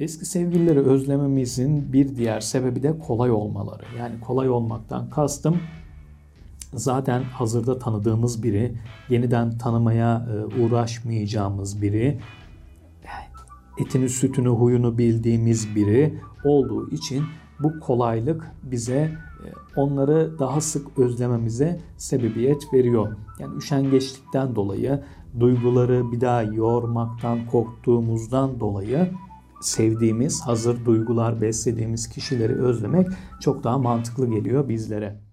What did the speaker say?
Eski sevgilileri özlememizin bir diğer sebebi de kolay olmaları. Yani kolay olmaktan kastım zaten hazırda tanıdığımız biri, yeniden tanımaya e, uğraşmayacağımız biri, etini sütünü huyunu bildiğimiz biri olduğu için bu kolaylık bize e, onları daha sık özlememize sebebiyet veriyor. Yani üşengeçlikten dolayı, duyguları bir daha yormaktan korktuğumuzdan dolayı sevdiğimiz, hazır duygular beslediğimiz kişileri özlemek çok daha mantıklı geliyor bizlere.